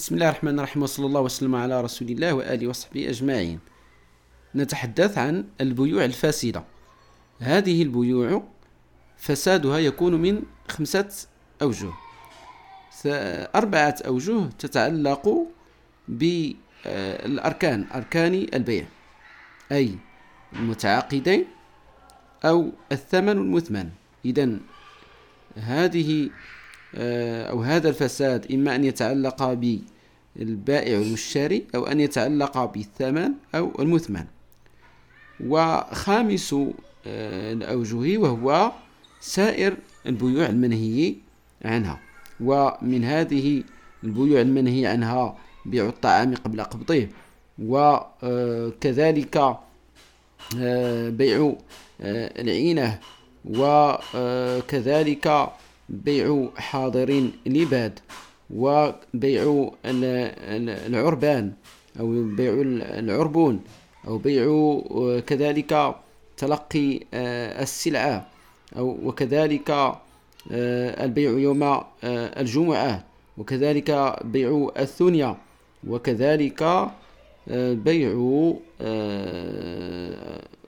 بسم الله الرحمن الرحيم وصلى الله وسلم على رسول الله وآله وصحبه أجمعين نتحدث عن البيوع الفاسدة هذه البيوع فسادها يكون من خمسة أوجه أربعة أوجه تتعلق بالأركان أركان البيع أي المتعاقدين أو الثمن المثمن إذا هذه أو هذا الفساد إما أن يتعلق بالبائع والمشتري أو أن يتعلق بالثمن أو المثمن. وخامس آه، الأوجه وهو سائر البيوع المنهي عنها. ومن هذه البيوع المنهي عنها بيع الطعام قبل قبضه. وكذلك آه، بيع العينة. وكذلك بيع حاضر لباد وبيع العربان أو بيع العربون أو بيع كذلك تلقي آه، السلعة أو وكذلك آه، البيع يوم آه، الجمعة وكذلك بيع الثنية وكذلك بيع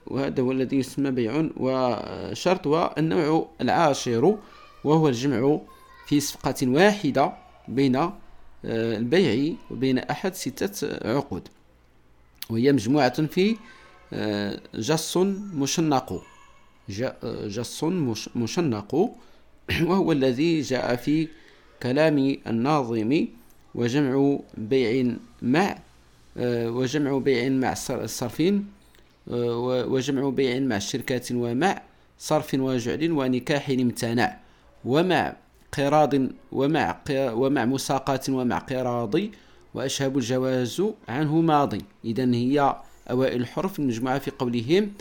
وهذا هو الذي يسمى بيع وشرط والنوع العاشر وهو الجمع في صفقة واحدة بين آه، البيع وبين أحد ستة عقود. وهي مجموعة في آه، جص مشنق. جص مشنق. وهو الذي جاء في كلام الناظم وجمع بيع مع آه، وجمع بيع مع الصرفين وجمع بيع مع الشركات ومع صرف وجعل ونكاح امتنع ومع قراض ومع ومع مساقات ومع قراض وأشهب الجواز عنه ماضي. إذا هي أوائل الحروف المجموعة في قولهم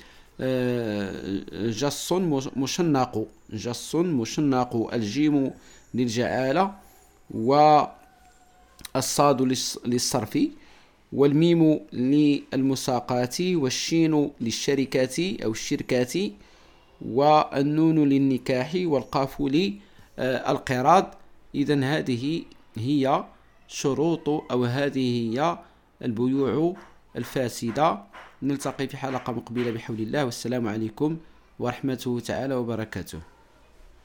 آه، جص مشنق. جص مشنق. الجيم للجعالة والصاد للصرف والميم للمساقات والشين للشركات أو الشركات. والنون للنكاح والقاف للقراض إذا هذه هي شروط أو هذه هي البيوع الفاسدة. نلتقي في حلقة مقبلة بحول الله والسلام عليكم ورحمته تعالى وبركاته.